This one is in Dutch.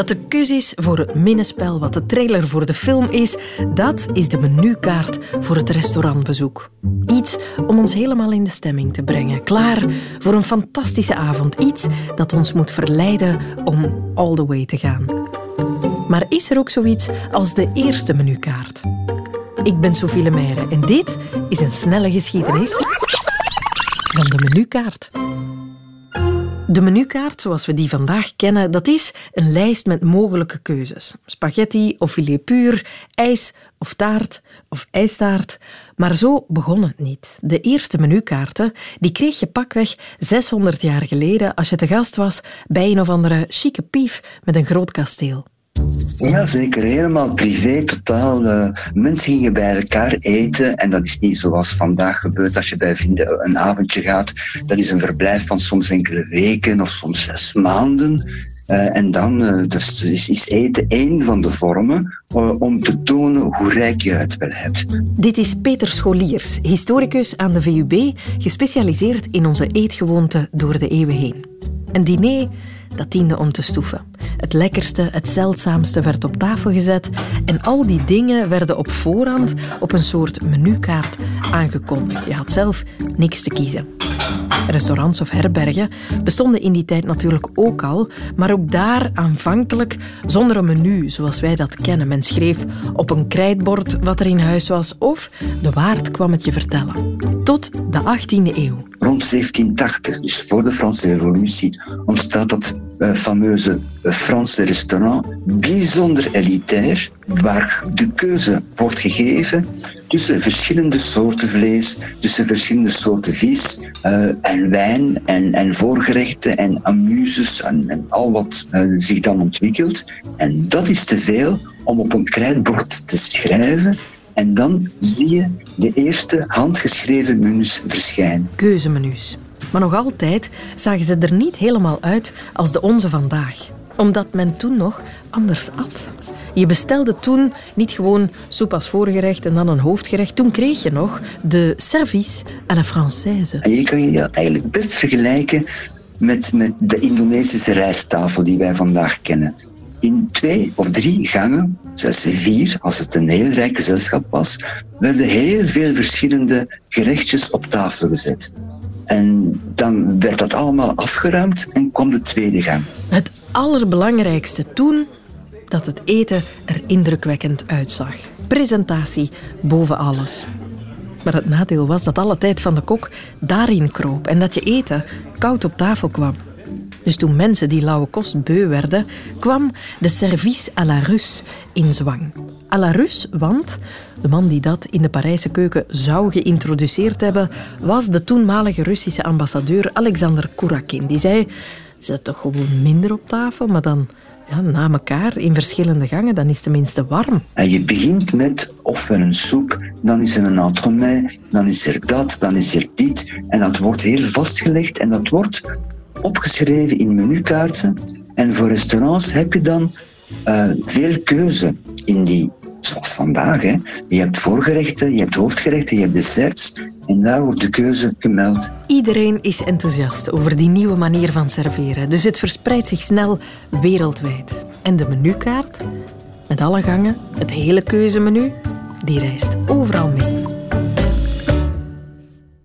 Dat de keus is voor het minnespel wat de trailer voor de film is, dat is de menukaart voor het restaurantbezoek. Iets om ons helemaal in de stemming te brengen. Klaar voor een fantastische avond. Iets dat ons moet verleiden om all the way te gaan. Maar is er ook zoiets als de eerste menukaart? Ik ben Sophie Lemaire en dit is een snelle geschiedenis van de menukaart. De menukaart, zoals we die vandaag kennen, dat is een lijst met mogelijke keuzes. Spaghetti of filet puur, ijs of taart of ijstaart. Maar zo begon het niet. De eerste menukaarten die kreeg je pakweg 600 jaar geleden als je te gast was bij een of andere chique pief met een groot kasteel. Ja, zeker. Helemaal privé, totaal. Uh, mensen gingen bij elkaar eten. En dat is niet zoals vandaag gebeurt als je bij vrienden een avondje gaat. Dat is een verblijf van soms enkele weken of soms zes maanden. Uh, en dan uh, dus is, is eten één van de vormen om te tonen hoe rijk je het wel hebt. Dit is Peter Scholiers, historicus aan de VUB, gespecialiseerd in onze eetgewoonten door de eeuwen heen. Een diner dat diende om te stoeven. Het lekkerste, het zeldzaamste werd op tafel gezet en al die dingen werden op voorhand op een soort menukaart aangekondigd. Je had zelf niks te kiezen. Restaurants of herbergen bestonden in die tijd natuurlijk ook al, maar ook daar aanvankelijk zonder een menu zoals wij dat kennen. Men schreef op een krijtbord wat er in huis was of de waard kwam het je vertellen. Tot de 18e eeuw. Rond 1780, dus voor de Franse Revolutie, ontstaat dat fameuze Franse restaurant, bijzonder elitair, waar de keuze wordt gegeven tussen verschillende soorten vlees, tussen verschillende soorten vis uh, en wijn en, en voorgerechten en amuses en, en al wat uh, zich dan ontwikkelt. En dat is te veel om op een krijtbord te schrijven en dan zie je de eerste handgeschreven menus verschijnen. Keuzemenus. Maar nog altijd zagen ze er niet helemaal uit als de onze vandaag. Omdat men toen nog anders at. Je bestelde toen niet gewoon soep als voorgerecht en dan een hoofdgerecht. Toen kreeg je nog de service à la française. En je kan je dat eigenlijk best vergelijken met, met de Indonesische rijsttafel die wij vandaag kennen in twee of drie gangen, zelfs vier als het een heel rijk gezelschap was, werden heel veel verschillende gerechtjes op tafel gezet. En dan werd dat allemaal afgeruimd en kwam de tweede gang. Het allerbelangrijkste toen dat het eten er indrukwekkend uitzag. Presentatie boven alles. Maar het nadeel was dat alle tijd van de kok daarin kroop en dat je eten koud op tafel kwam. Dus toen mensen die lauwe kost beu werden, kwam de service à la Russe in zwang. À la Russe, want de man die dat in de Parijse keuken zou geïntroduceerd hebben, was de toenmalige Russische ambassadeur Alexander Kurakin. Die zei, zet toch gewoon minder op tafel, maar dan ja, na elkaar in verschillende gangen, dan is het tenminste warm. En je begint met ofwel een soep, dan is er een entremet, dan is er dat, dan is er dit. En dat wordt heel vastgelegd en dat wordt opgeschreven in menukaarten. En voor restaurants heb je dan uh, veel keuze in die, zoals vandaag. Hè. Je hebt voorgerechten, je hebt hoofdgerechten, je hebt desserts. En daar wordt de keuze gemeld. Iedereen is enthousiast over die nieuwe manier van serveren. Dus het verspreidt zich snel wereldwijd. En de menukaart, met alle gangen, het hele keuzemenu, die reist mee.